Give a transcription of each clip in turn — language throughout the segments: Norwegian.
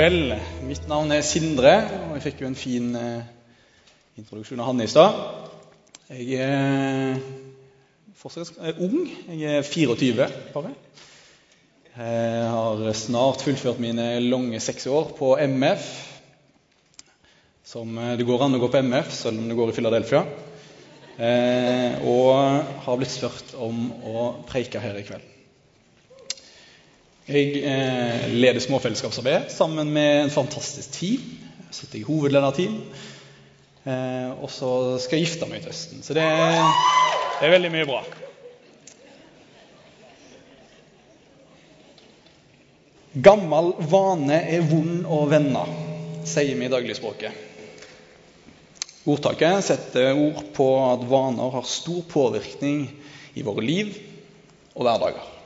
kveld. Mitt navn er Sindre, og jeg fikk jo en fin eh, introduksjon av Hanne i stad. Jeg er fortsatt eh, ung. Jeg er 24 bare. Jeg har snart fullført mine lange seks år på MF. Som eh, det går an å gå på MF, selv om det går i Philadelphia. Eh, og har blitt spurt om å preike her i kveld. Jeg eh, leder småfellesskapsarbeid sammen med en fantastisk team. Jeg sitter i hovedlederteam. Eh, og så skal jeg gifte meg til høsten. Så det det er veldig mye bra. Gammel vane er vond å vende, sier vi i dagligspråket. Ordtaket setter ord på at vaner har stor påvirkning i våre liv og hverdager.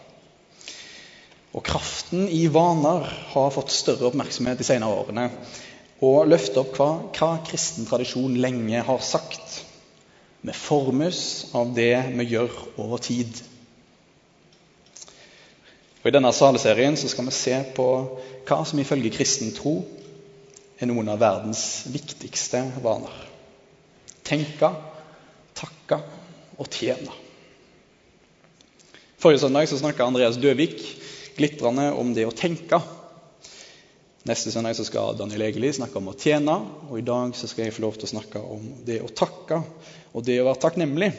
Og kraften i vaner har fått større oppmerksomhet de senere årene. Og løfter opp hva, hva kristen tradisjon lenge har sagt. Vi formes av det vi gjør over tid. Og I denne saleserien skal vi se på hva som ifølge kristen tro er noen av verdens viktigste vaner. Tenke, takke og tjene. Forrige søndag snakka Andreas Døvik glitrende om det å tenke. Neste søndag skal Daniel Egeli snakke om å tjene, og i dag skal jeg få lov til å snakke om det å takke og det å være takknemlig.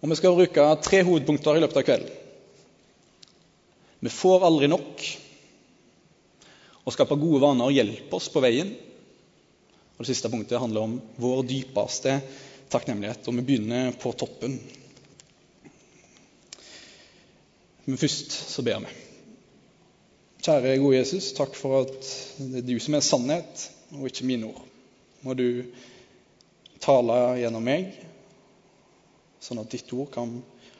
Og Vi skal bruke tre hovedpunkter i løpet av kvelden. Vi får aldri nok. Å skape gode vaner hjelper oss på veien. Og Det siste punktet handler om vår dypeste takknemlighet. Og vi begynner på toppen. Men først så ber vi. Kjære gode Jesus, takk for at det er du som er sannhet, og ikke mine ord. Må du tale gjennom meg, sånn at ditt ord kan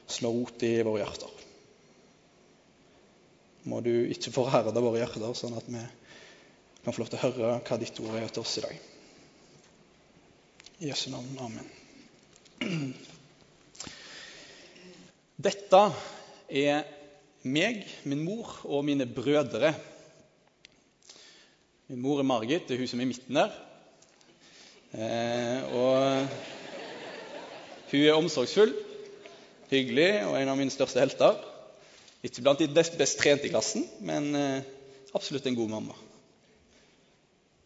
slå rot i våre hjerter. Må du ikke forherde våre hjerter, sånn at vi kan få lov til å høre hva ditt ord er til oss i dag. I Jesu navn. Amen. Dette er meg, min mor og mine brødre. Min mor er Margit, det er hun som er i midten der. Eh, og hun er omsorgsfull, hyggelig og en av mine største helter. Ikke blant de best, best trente i klassen, men eh, absolutt en god mamma.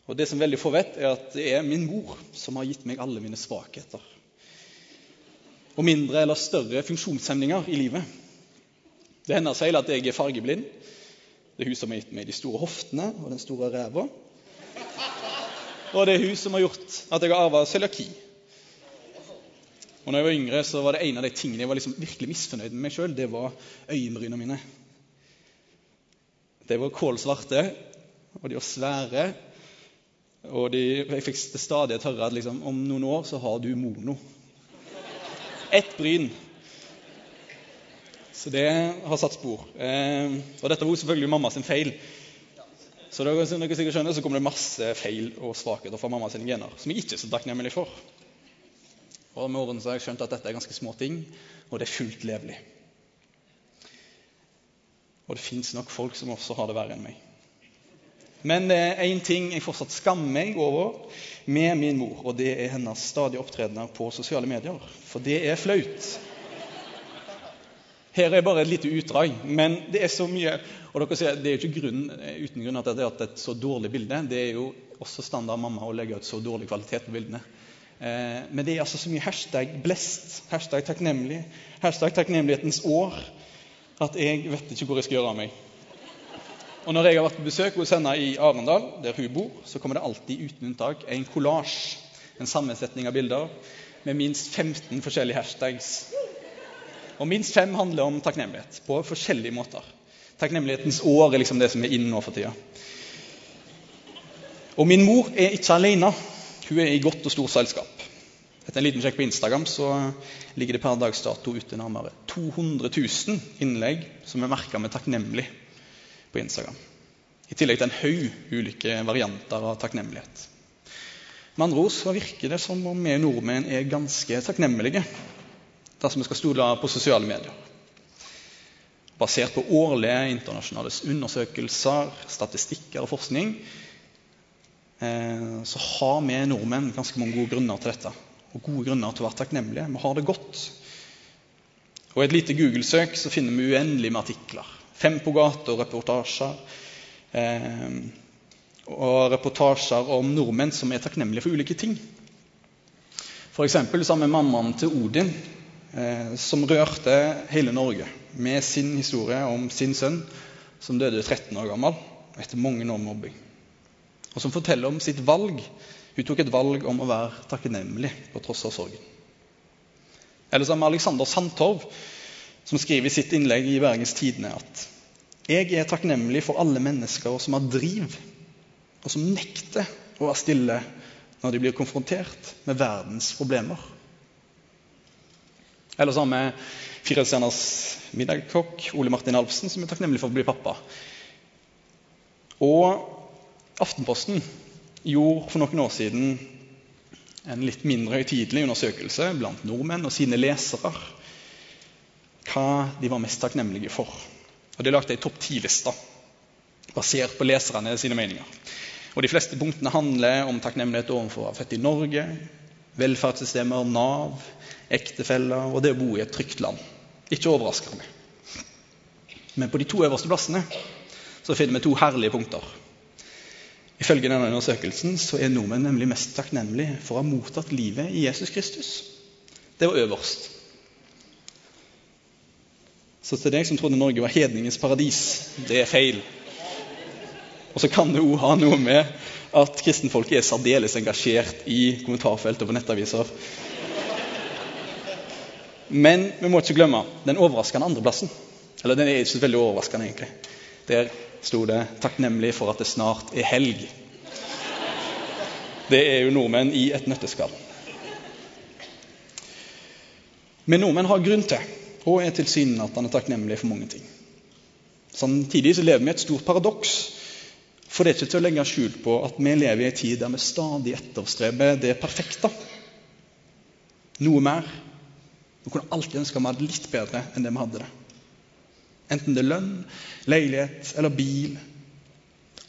Og Det som veldig få vet, er at det er min mor som har gitt meg alle mine svakheter. Og mindre eller større funksjonshemninger i livet. Det hender seg at jeg er fargeblind. Det er hun som har gitt meg de store hoftene og den store ræva. Og det er hun som har gjort at jeg har arva cøliaki. Og når jeg var yngre, så var det en av de tingene jeg var liksom virkelig misfornøyd med meg sjøl, det var øyenbrynene mine. De var kålsvarte, og de var svære. Og de, jeg fikk til stadighet høre at liksom, om noen år så har du mono. Ett bryn så det har satt spor. Eh, og dette var selvfølgelig mamma sin feil. Så dere, som dere sikkert skjønner, så kommer det masse feil og svakheter fra mamma sine gener som jeg ikke er så takknemlig for. Og med årene så har jeg skjønt at dette er ganske små ting, og det er fullt levelig. Og det fins nok folk som også har det verre enn meg. Men det er én ting jeg fortsatt skammer meg over med min mor, og det er hennes stadige opptredener på sosiale medier. For det er flaut. Her er bare et lite utdrag, men det er så mye og dere ser, Det er jo ikke grunn, uten grunn at det er et så dårlig bilde. Det er jo også standard mamma å legge ut så dårlig kvalitet på bildene. Eh, men det er altså så mye hashtag 'blest', hashtag 'takknemlig', hashtag 'takknemlighetens år' at jeg vet ikke hvor jeg skal gjøre av meg. Og Når jeg har vært på besøk hos henne i Arendal, der hun bor, så kommer det alltid uten unntak en kollasj, en sammensetning av bilder, med minst 15 forskjellige hashtags og minst fem handler om takknemlighet på forskjellige måter. Takknemlighetens år er liksom det som er inn nå for tida. Og min mor er ikke alene. Hun er i godt og stort selskap. Etter en liten sjekk på Instagram så ligger det per dags dato ute nærmere 200 000 innlegg som er merka med 'takknemlig' på Instagram. I tillegg til en haug ulike varianter av takknemlighet. Med andre ord så virker det som om vi nordmenn er ganske takknemlige dersom vi skal stole på sosiale medier. Basert på årlige internasjonale undersøkelser, statistikker og forskning, eh, så har vi nordmenn ganske mange gode grunner til dette. Og gode grunner til å være takknemlige. Vi har det godt. Og I et lite Google-søk så finner vi uendelig med artikler. Fem på gata, og reportasjer. Eh, og reportasjer om nordmenn som er takknemlige for ulike ting. F.eks. sammen med mammaen til Odin, som rørte hele Norge med sin historie om sin sønn som døde 13 år gammel etter mange år med mobbing. Og som forteller om sitt valg. Hun tok et valg om å være takknemlig på tross av sorgen. Eller som Alexander Sandtorv, som skriver i sitt innlegg i Bergens Tidende at jeg er takknemlig for alle mennesker som har driv, og som nekter å være stille når de blir konfrontert med verdens problemer. Eller så har vi Firestjerners middagkokk Ole Martin Alfsen, som er takknemlig for å bli pappa. Og Aftenposten gjorde for noen år siden en litt mindre høytidelig undersøkelse blant nordmenn og sine lesere hva de var mest takknemlige for. Og De lagde ei topp ti-liste basert på leserne sine meninger. Og De fleste punktene handler om takknemlighet overfor født i Norge, velferdssystemer, Nav, ektefeller og det å bo i et trygt land. Ikke overraskende. Men på de to øverste plassene så finner vi to herlige punkter. Ifølge denne undersøkelsen så er nordmenn nemlig mest takknemlige for å ha mottatt livet i Jesus Kristus. Det var øverst. Så til deg som trodde Norge var hedningens paradis, det er feil. Og så kan det òg ha noe med at kristenfolket er særdeles engasjert i kommentarfeltet på nettaviser. Men vi må ikke glemme den overraskende andreplassen. Eller den er ikke så veldig overraskende, egentlig. Der sto det 'takknemlig for at det snart er helg'. Det er jo nordmenn i et nøtteskall. Men nordmenn har grunn til, og er tilsynelatende takknemlige for mange ting. Samtidig så lever vi i et stort paradoks. For det er ikke til å legge skjul på at vi lever i en tid der vi stadig etterstreber det perfekte. Noe mer. Vi kunne alltid ønske vi hadde litt bedre enn det vi hadde det. Enten det er lønn, leilighet eller bil.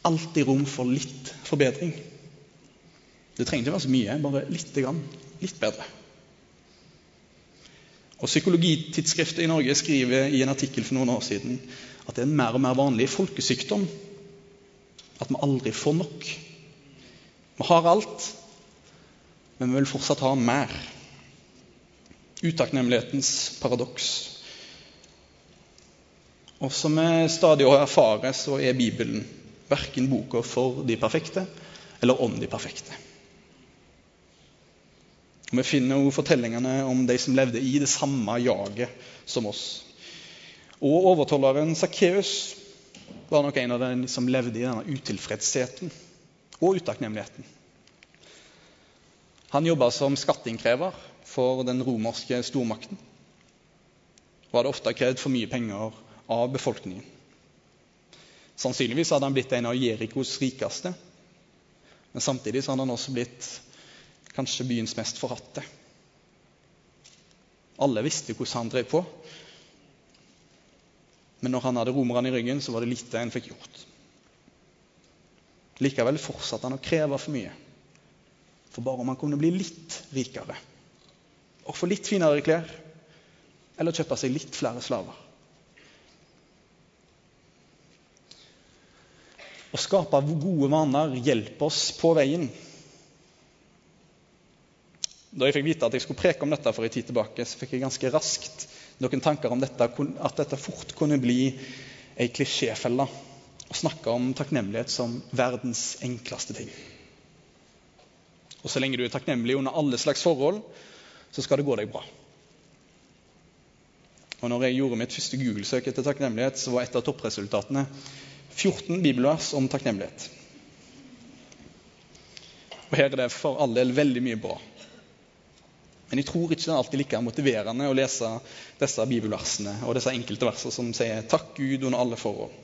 Alltid rom for litt forbedring. Det trenger ikke være så mye, bare litt grann. Litt bedre. Og Psykologitidsskriftet i Norge skriver i en artikkel for noen år siden at det er en mer og mer vanlig folkesykdom at vi aldri får nok. Vi har alt, men vi vil fortsatt ha mer. Utakknemlighetens paradoks. Og som vi stadig erfarer, så er Bibelen verken boka for de perfekte eller om de perfekte. Og Vi finner jo fortellingene om de som levde i det samme jaget som oss. Og overtolleren Sakkeus var nok en av dem som levde i denne utilfredsheten og utakknemligheten. Han jobba som skatteinnkrever for den romerske stormakten og hadde ofte krevd for mye penger av befolkningen. Sannsynligvis hadde han blitt en av Jerikos rikeste, men samtidig hadde han også blitt kanskje byens mest forhatte. Alle visste hvordan han drev på, men når han hadde romerne i ryggen, så var det lite en fikk gjort. Likevel fortsatte han å kreve for mye. For bare om han kunne bli litt rikere og få litt finere klær eller kjøpe seg litt flere slaver. Å skape gode vaner hjelper oss på veien. Da jeg fikk vite at jeg skulle preke om dette for en tid tilbake, så fikk jeg ganske raskt noen tanker om dette, at dette fort kunne bli ei klisjéfelle å snakke om takknemlighet som verdens enkleste ting. Og så lenge du er takknemlig under alle slags forhold, så skal det gå deg bra. Og når jeg gjorde mitt første Google-søk etter takknemlighet, så var et av toppresultatene 14 bibelvers om takknemlighet. Og her er det for all del veldig mye bra. Men jeg tror ikke det er alltid like motiverende å lese disse bibelversene og disse enkelte versene som sier 'takk Gud under alle forhold'.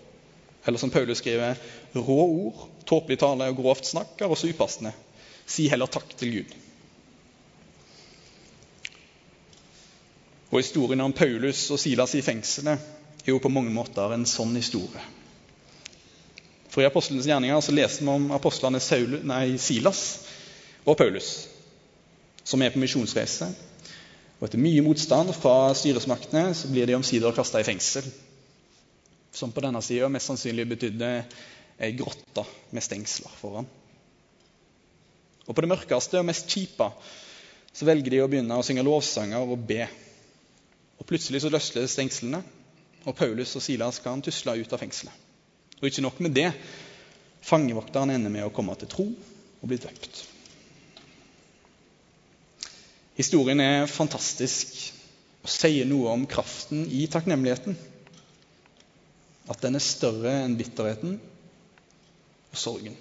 Eller som Paulus skriver 'rå ord, tåpelig tale og grovt snakk er også upassende'. Si heller takk til Gud. Og Historien om Paulus og Silas i fengselet er jo på mange måter en sånn historie. For I apostlenes gjerninger så leser vi om apostlene Saul, nei, Silas og Paulus, som er på misjonsreise. Og Etter mye motstand fra styresmaktene så blir de omsider kasta i fengsel. Som på denne sida mest sannsynlig betydde ei grotte med stengsler foran. Og På det mørkeste og mest kjipe så velger de å begynne å synge lovsanger og be. Og Plutselig så løsler stengslene, og Paulus og Silas kan tusle ut av fengselet. Og ikke nok med det. Fangevokteren ender med å komme til tro og bli døpt. Historien er fantastisk og sier noe om kraften i takknemligheten. At den er større enn bitterheten og sorgen.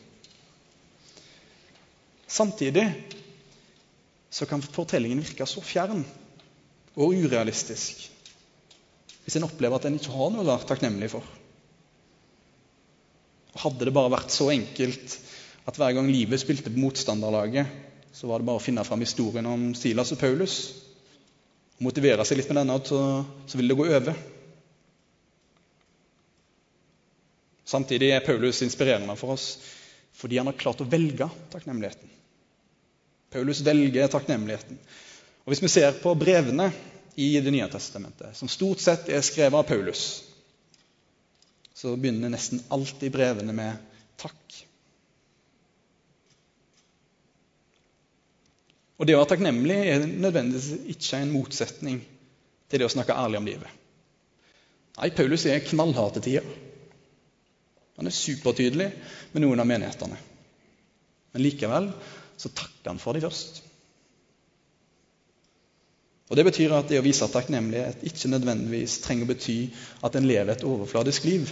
Samtidig så kan fortellingen virke så fjern og urealistisk hvis en opplever at en ikke har noe å være takknemlig for. Hadde det bare vært så enkelt at hver gang livet spilte på motstanderlaget, så var det bare å finne fram historien om Silas og Paulus motivere seg litt med denne, så, så vil det gå over. Samtidig er Paulus inspirerende for oss fordi han har klart å velge takknemligheten. Paulus velger takknemligheten. Og Hvis vi ser på brevene i Det nye testamentet, som stort sett er skrevet av Paulus, så begynner nesten alltid brevene med takk. Og Det å være takknemlig er nødvendigvis ikke en motsetning til det å snakke ærlig om livet. Nei, Paulus er knallhard til tider. Han er supertydelig med noen av menighetene. Men likevel så takker han for dem først. Og Det betyr at det å vise takknemlighet ikke nødvendigvis trenger å bety at en lever et overfladisk liv.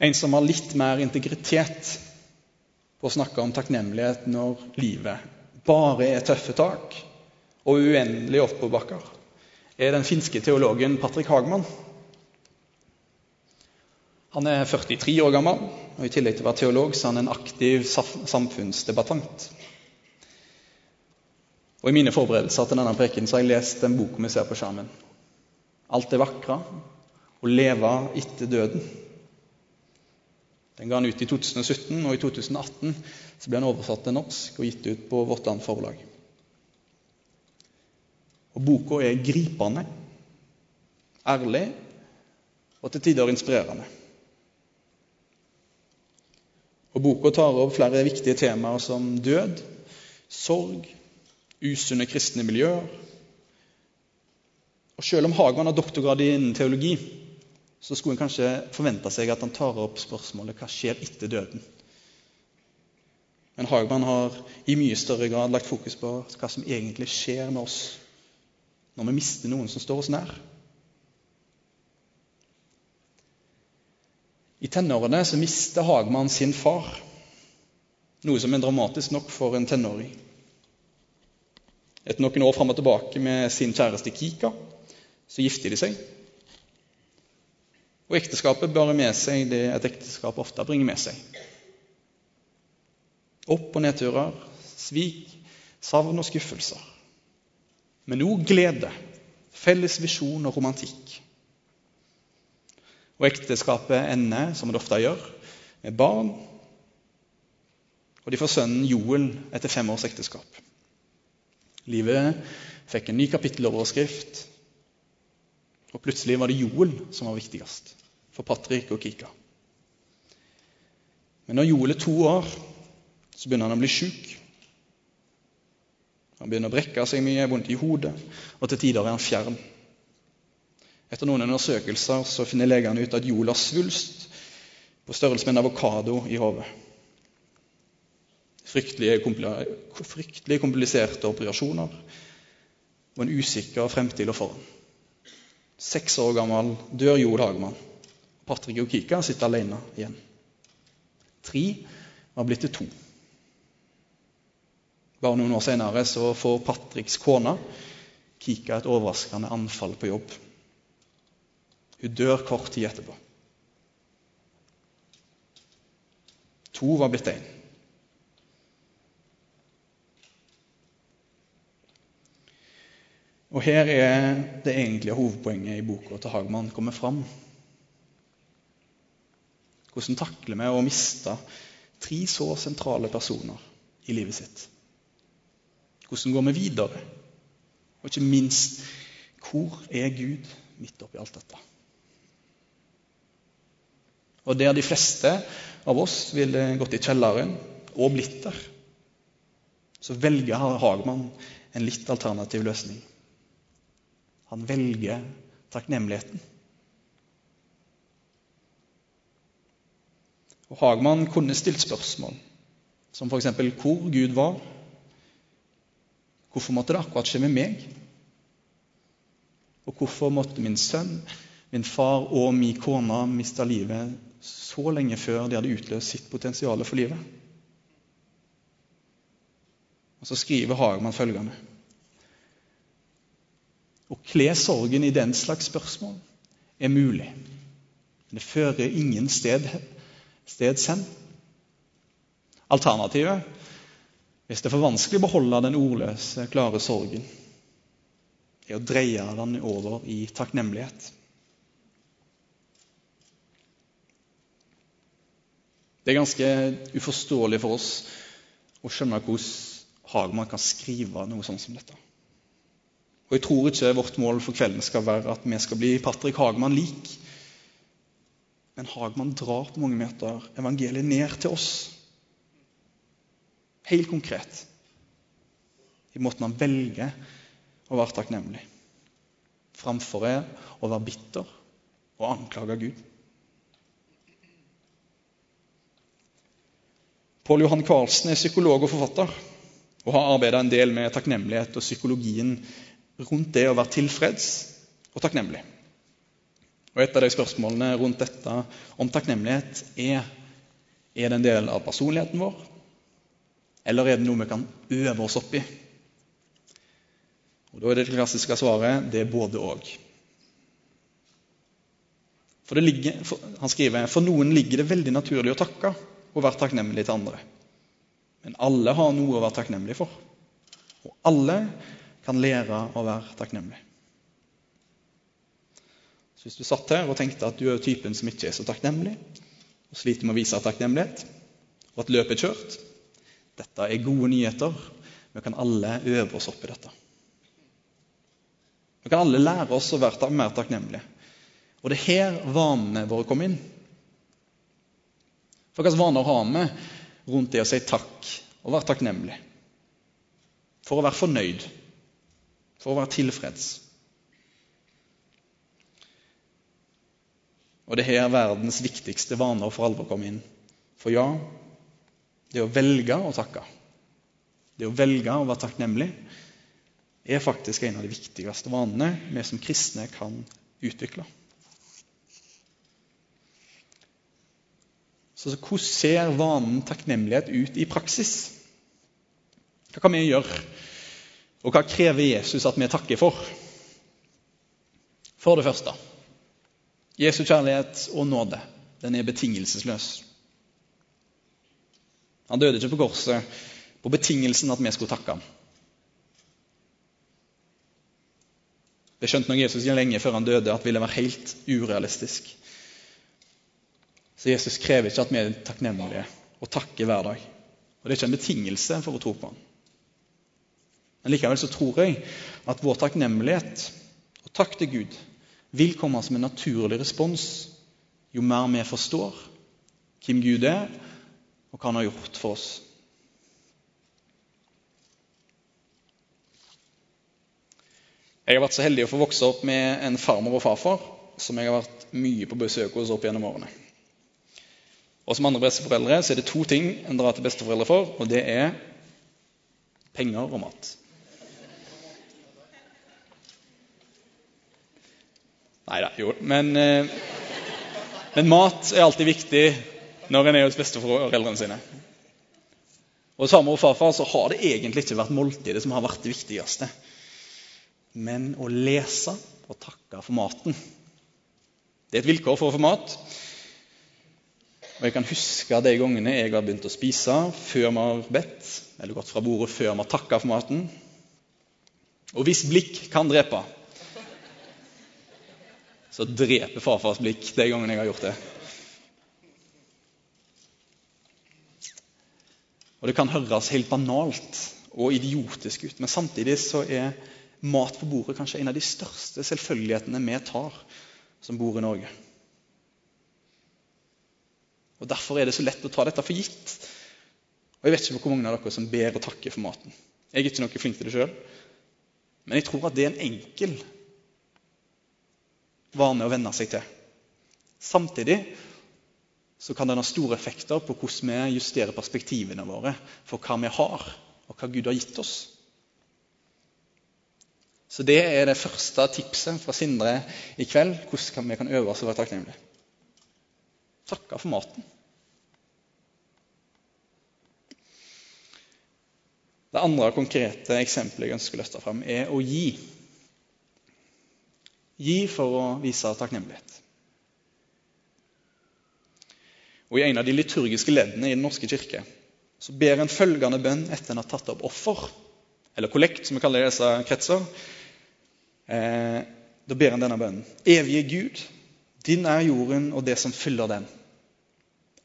En som har litt mer integritet på å snakke om takknemlighet når livet bare er tøffe tak og uendelig oppoverbakker, er den finske teologen Patrick Hagman. Han er 43 år gammel, og i tillegg til å være teolog så er han en aktiv samfunnsdebattant. Og I mine forberedelser til denne preken så har jeg lest den boka vi ser på skjermen. Alt det vakre å leve etter døden. Den ga han ut i 2017, og i 2018 så ble han oversatt til norsk og gitt ut på Vårt Land Forlag. Og Boka er gripende, ærlig og til tider inspirerende. Og Boka tar opp flere viktige temaer som død, sorg, usunne kristne miljøer. Og Selv om Hagan har doktorgrad innen teologi, så skulle en kanskje forvente seg at han tar opp spørsmålet hva skjer etter døden. Men Hagman har i mye større grad lagt fokus på hva som egentlig skjer med oss når vi mister noen som står oss nær. I tenårene så mister Hagmann sin far, noe som er dramatisk nok for en tenåring. Etter noen år fram og tilbake med sin kjæreste Kika så gifter de seg. Og ekteskapet bærer med seg det et ekteskap ofte bringer med seg. Opp- og nedturer, svik, savn og skuffelser. Men òg glede, felles visjon og romantikk. Og ekteskapet ender, som det ofte gjør, med barn. Og de får sønnen Joel etter fem års ekteskap. Livet fikk en ny kapitteloverskrift, og plutselig var det Joel som var viktigst for Patrick og Kika. Men når Joel er to år, så begynner han å bli sjuk. Han begynner å brekke seg mye, vondt i hodet, og til tider er han fjern. Etter noen undersøkelser så finner legene ut at Joel har svulst på størrelse med en avokado i hodet. Fryktelig, fryktelig kompliserte operasjoner og en usikker fremtid å foran. Seks år gammel dør Joel Hagman. Patrick og Kika sitter alene igjen. Tre var blitt til to. Bare noen år senere så får Patricks kone Kika et overraskende anfall på jobb. Hun dør kort tid etterpå. To var blitt én. Og her er det egentlige hovedpoenget i boka til Hagmann kommer fram. Hvordan takler vi å miste tre så sentrale personer i livet sitt? Hvordan går vi videre? Og ikke minst, hvor er Gud midt oppi alt dette? Og der de fleste av oss ville gått i kjelleren og blitt der, så velger Hagmann en litt alternativ løsning. Han velger takknemligheten. Og Hagmann kunne stilt spørsmål som f.eks.: Hvor Gud var? Hvorfor måtte det akkurat skje med meg? Og hvorfor måtte min sønn, min far og min kone miste livet så lenge før de hadde utløst sitt potensial for livet? Og Så skriver Hagmann følgende Å kle sorgen i den slags spørsmål er mulig, men det fører ingen sted steds hen. Alternativet, hvis det er for vanskelig å beholde den ordløse, klare sorgen, er å dreie den over i takknemlighet. Det er ganske uforståelig for oss å skjønne hvordan Hagman kan skrive noe sånt som dette. Og Jeg tror ikke vårt mål for kvelden skal være at vi skal bli Patrick Hagman lik. Men Hagman drar på mange meter evangeliet ned til oss. Helt konkret. I måten han velger å være takknemlig. Framfor å være bitter og anklage Gud. Pål Johan Karlsen er psykolog og forfatter og har arbeida en del med takknemlighet og psykologien rundt det å være tilfreds og takknemlig. Og Et av de spørsmålene rundt dette om takknemlighet er er det en del av personligheten vår, eller er det noe vi kan øve oss opp i? Og Da er det klassiske svaret det er både for, han skriver for noen ligger det veldig naturlig å takke og være takknemlig til andre. Men alle har noe å være takknemlig for. Og alle kan lære å være takknemlig. Så hvis du satt her og tenkte at du er typen som ikke er så takknemlig, og sliter med å vise takknemlighet, og at løpet er kjørt Dette er gode nyheter. Vi kan alle øve oss opp i dette. Vi kan alle lære oss å være mer takknemlige. Og det er her vanene våre kommer inn. For hvilke vaner har vi rundt det å si takk og være takknemlig? For å være fornøyd, for å være tilfreds. Og det er her verdens viktigste vaner for alvor kommer inn. For ja, det å velge å takke, det å velge å være takknemlig, er faktisk en av de viktigste vanene vi som kristne kan utvikle. Så hvordan ser vanen takknemlighet ut i praksis? Hva kan vi gjøre, og hva krever Jesus at vi takker for? For det første Jesu kjærlighet og nåde den er betingelsesløs. Han døde ikke på korset på betingelsen at vi skulle takke ham. Det skjønte nok Jesus lenge før han døde at det ville være helt urealistisk. Så Jesus krever ikke at vi er takknemlige og takker hver dag. Og Det er ikke en betingelse for å tro på ham. Men likevel så tror jeg at vår takknemlighet og takk til Gud vil komme som en naturlig respons jo mer vi forstår hvem Gud er, og hva han har gjort for oss. Jeg har vært så heldig å få vokse opp med en farmor og farfar som jeg har vært mye på besøk hos opp gjennom årene. Og Som andre besteforeldre så er det to ting en drar til besteforeldre for, og det er penger og mat. Nei da, jo. Men, eh, men, mat er alltid viktig når en er hos besteforeldrene sine. Og samme med farfar så har det egentlig ikke vært måltidet som har vært det viktigste. Men å lese og takke for maten. Det er et vilkår for å få mat. Og Jeg kan huske de gangene jeg har begynt å spise før vi har bedt, eller gått fra bordet før vi har takka for maten. Og hvis blikk kan drepe, så dreper farfars blikk de gangene jeg har gjort det. Og Det kan høres helt banalt og idiotisk ut, men samtidig så er mat på bordet kanskje en av de største selvfølgelighetene vi tar som bor i Norge. Og Derfor er det så lett å ta dette for gitt. Og Jeg vet ikke hvor mange av dere som ber og takker for maten. Jeg er ikke noe flink til det sjøl, men jeg tror at det er en enkel vane å venne seg til. Samtidig så kan den ha store effekter på hvordan vi justerer perspektivene våre for hva vi har, og hva Gud har gitt oss. Så det er det første tipset fra Sindre i kveld. Hvordan vi kan øve oss å være takknemlige. Takke for maten. Det andre konkrete eksempelet jeg ønsker å løfte fram, er å gi. Gi for å vise takknemlighet. Og I en av de liturgiske leddene i Den norske kirke så ber en følgende bønn etter en har tatt opp offer, eller kollekt, som vi kaller disse kretser. Eh, da ber en denne bønnen. Evige Gud, din er jorden og det som fyller den.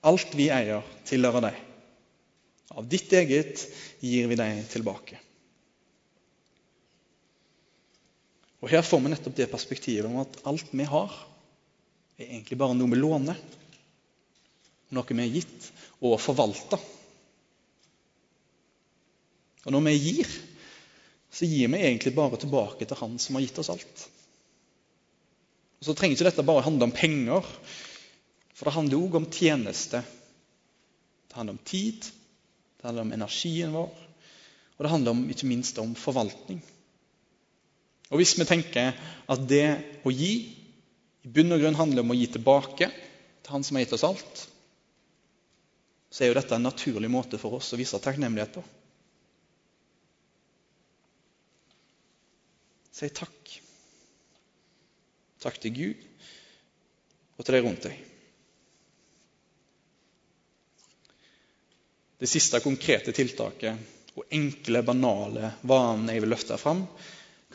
Alt vi eier, tilhører deg. Av ditt eget gir vi deg tilbake. Og Her får vi nettopp det perspektivet om at alt vi har, er egentlig bare noe vi låner. Noe vi er gitt og forvalta. Og når vi gir, så gir vi egentlig bare tilbake til Han som har gitt oss alt. Og Så trenger ikke dette bare handle om penger, for det handler òg om tjeneste. Det handler om tid, det handler om energien vår, og det handler om, ikke minst om forvaltning. Og Hvis vi tenker at det å gi i bunn og grunn handler om å gi tilbake til Han som har gitt oss alt, så er jo dette en naturlig måte for oss å vise takknemlighet på. Si takk. Takk til Gud og til de rundt deg. Det siste konkrete tiltaket og enkle, banale vanen jeg vil løfte fram,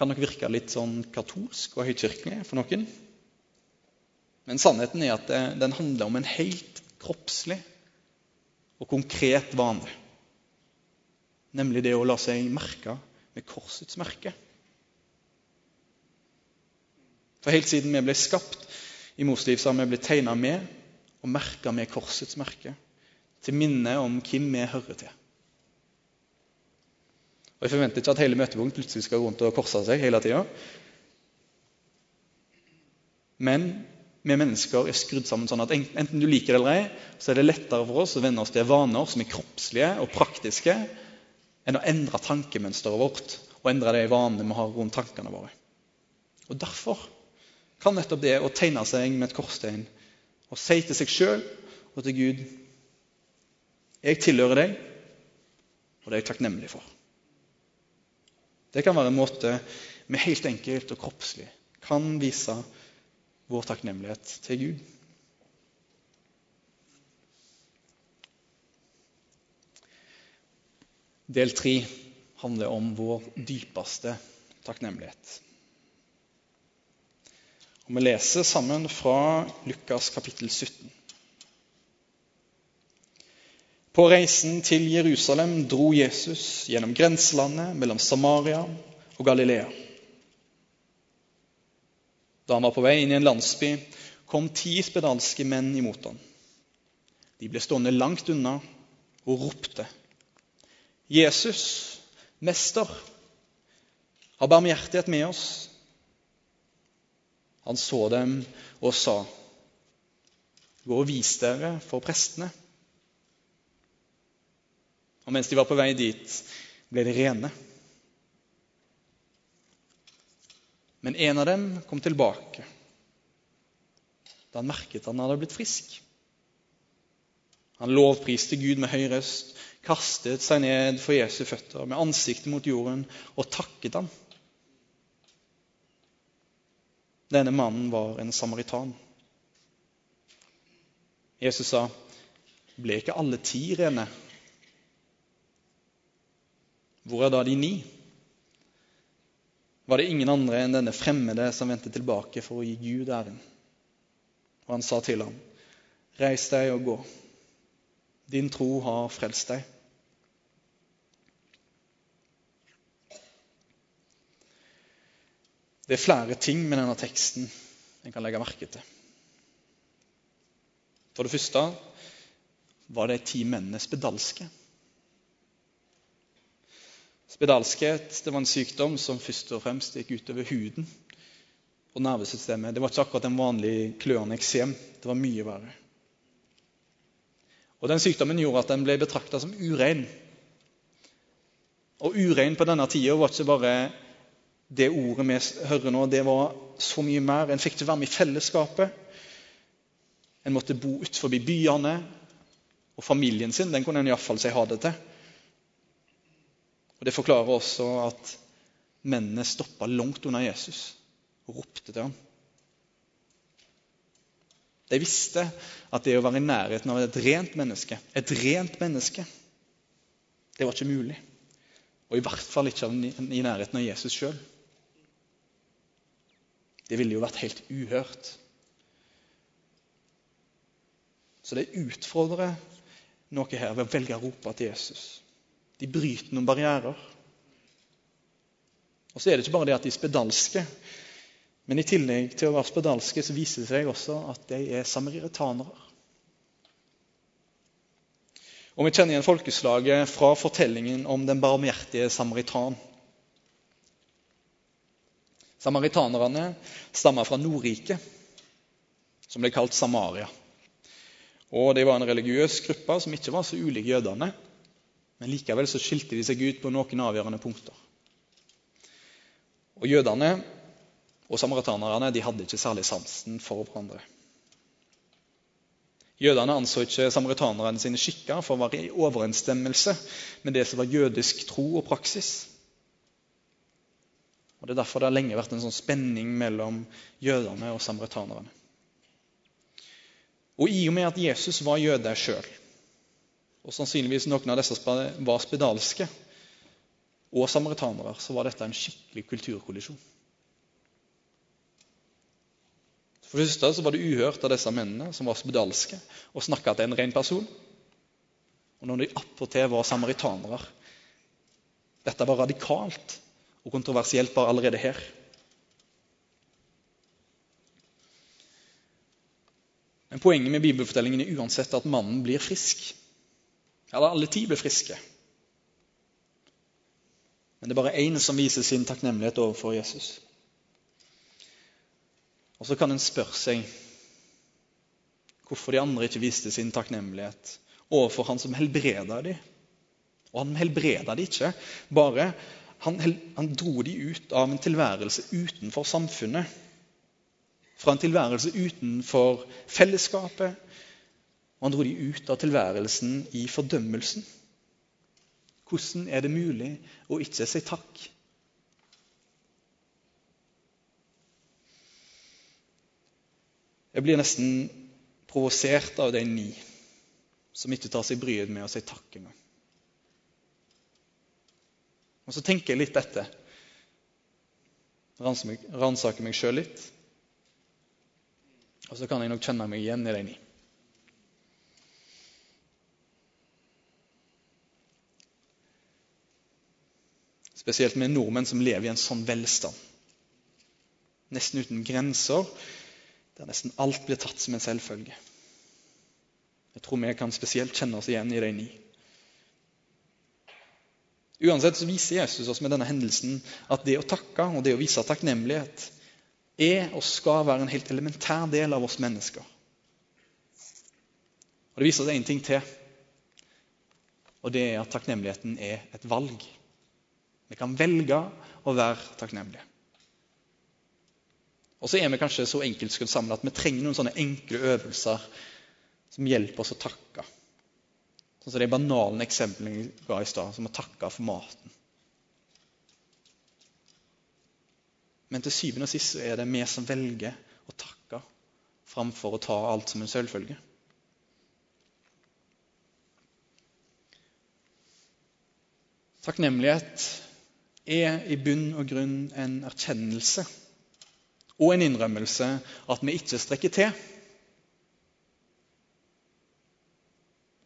kan nok virke litt sånn katolsk og høykirkelig for noen. Men sannheten er at den handler om en helt kroppslig og konkret vane. Nemlig det å la seg merke med korsets merke. For helt siden vi ble skapt i mors liv, så har vi blitt tegna med og merka med korsets merke til minne om hvem vi hører til. Og Jeg forventer ikke at hele møtepunktet plutselig skal gå rundt og korse seg hele tida. Men vi mennesker er skrudd sammen sånn at enten du liker det eller ei, så er det lettere for oss å venne oss til vaner som er kroppslige og praktiske, enn å endre tankemønsteret vårt og endre de vanene vi har rundt tankene våre. Og Derfor kan nettopp det å tegne seg med et korstegn og si til seg sjøl og til Gud jeg tilhører deg, og det er jeg takknemlig for. Det kan være en måte vi helt enkelt og kroppslig kan vise vår takknemlighet til Gud. Del tre handler om vår dypeste takknemlighet. Og Vi leser sammen fra Lukas kapittel 17. På reisen til Jerusalem dro Jesus gjennom grenselandet mellom Samaria og Galilea. Da han var på vei inn i en landsby, kom ti spedalske menn imot ham. De ble stående langt unna og ropte. Jesus, mester, ha barmhjertighet med oss. Han så dem og sa, gå og vis dere for prestene. Og mens de var på vei dit, ble de rene. Men en av dem kom tilbake da han merket at han hadde blitt frisk. Han lovpriste Gud med høy røst, kastet seg ned for Jesu føtter med ansiktet mot jorden og takket ham. Denne mannen var en samaritan. Jesus sa, 'Ble ikke alle ti rene?' Hvor er da de ni? var det ingen andre enn denne fremmede som vendte tilbake for å gi Gud æren. Og han sa til ham, Reis deg og gå. Din tro har frelst deg. Det er flere ting med denne teksten en kan legge merke til. For det første var de ti mennene spedalske. Spedalskhet det var en sykdom som først og fremst gikk utover huden og nervesystemet. Det var ikke akkurat en vanlig kløende eksem. Det var mye verre. Og Den sykdommen gjorde at den ble betrakta som urein. Og urein på denne tida var ikke bare det ordet vi hører nå. Det var så mye mer. En fikk ikke være med i fellesskapet. En måtte bo utenfor byene. Og familien sin den kunne en iallfall si ha det til. Og Det forklarer også at mennene stoppa langt unna Jesus og ropte til ham. De visste at det å være i nærheten av et rent menneske, et rent menneske, det var ikke mulig. Og i hvert fall ikke i nærheten av Jesus sjøl. Det ville jo vært helt uhørt. Så det utfordrer noe her ved å velge å rope til Jesus. De bryter noen barrierer. Og så er det ikke bare det at de er spedalske. Men i tillegg til å være spedalske så viser det seg også at de er samaritanere. Og Vi kjenner igjen folkeslaget fra fortellingen om den barmhjertige samaritan. Samaritanerne stammer fra Nordriket, som ble kalt Samaria. Og De var en religiøs gruppe som ikke var så ulik jødene. Men likevel så skilte de seg ut på noen avgjørende punkter. Og Jødene og samaritanerne de hadde ikke særlig sansen for hverandre. Jødene anså ikke samaritanerne sine skikker for å være i overensstemmelse med det som var jødisk tro og praksis. Og Det er derfor det har lenge vært en sånn spenning mellom jødene og samaritanerne. Og I og med at Jesus var jøde sjøl, og sannsynligvis noen av disse var spedalske og samaritanere, så var dette en skikkelig kulturkollisjon. For det første så var det uhørt av disse mennene som var spedalske, å snakke til en ren person. Og når de attpåtil var samaritanere Dette var radikalt og kontroversielt bare allerede her. Men Poenget med bibelfortellingen er uansett at mannen blir frisk. Eller alle ti blir friske. Men det er bare én som viser sin takknemlighet overfor Jesus. Og så kan en spørre seg hvorfor de andre ikke viste sin takknemlighet overfor han som helbreda dem. Og han helbreda dem ikke bare. Han, han dro dem ut av en tilværelse utenfor samfunnet. Fra en tilværelse utenfor fellesskapet, og han dro de ut av tilværelsen i fordømmelsen. Hvordan er det mulig å ikke si takk? Jeg blir nesten provosert av de ni som ikke tar seg bryet med å si takk engang. Og så tenker jeg litt etter. Ransaker meg sjøl litt. Og så kan jeg nok kjenne meg igjen i de ni. Spesielt med nordmenn som lever i en sånn velstand. Nesten uten grenser, der nesten alt blir tatt som en selvfølge. Jeg tror vi kan spesielt kjenne oss igjen i de ni. Uansett så viser Jesus oss med denne hendelsen at det å takke og det å vise takknemlighet er og skal være en helt elementær del av oss mennesker. Og Det viser oss én ting til, og det er at takknemligheten er et valg. Vi kan velge å være takknemlige. Og så er vi kanskje så enkeltskrudd sammen at vi trenger noen sånne enkle øvelser som hjelper oss å takke. Sånn som de banale eksemplene jeg ga i stad, som å takke for maten. Men til syvende og sist er det vi som velger å takke framfor å ta alt som en selvfølge. Takknemlighet er i bunn og grunn en erkjennelse og en innrømmelse at vi ikke strekker til.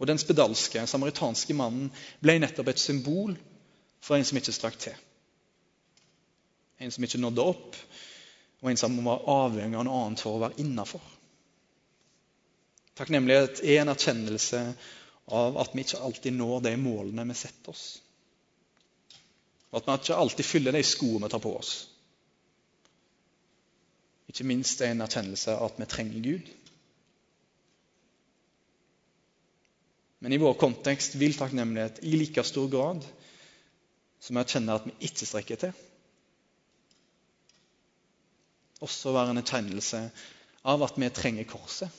Og Den spedalske, samaritanske mannen ble nettopp et symbol for en som ikke strakk til. En som ikke nådde opp, og en som var avhengig av noe annet for å være innafor. Takknemlighet er en erkjennelse av at vi ikke alltid når de målene vi setter oss. Og at vi ikke alltid fyller de skoene vi tar på oss. Ikke minst er en erkjennelse av at vi trenger Gud. Men i vår kontekst vil takknemlighet i like stor grad som vi erkjenner at vi ikke strekker til, også være en erkjennelse av at vi trenger korset,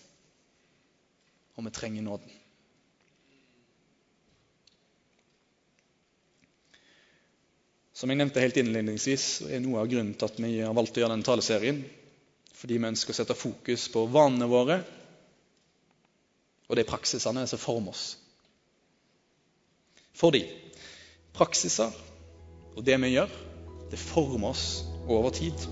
og vi trenger nåden. Som jeg nevnte helt innledningsvis, er noe av grunnen til at vi har valgt å gjøre denne taleserien fordi vi ønsker å sette fokus på vanene våre og de praksisene som former oss. Fordi praksiser og det vi gjør, det former oss over tid.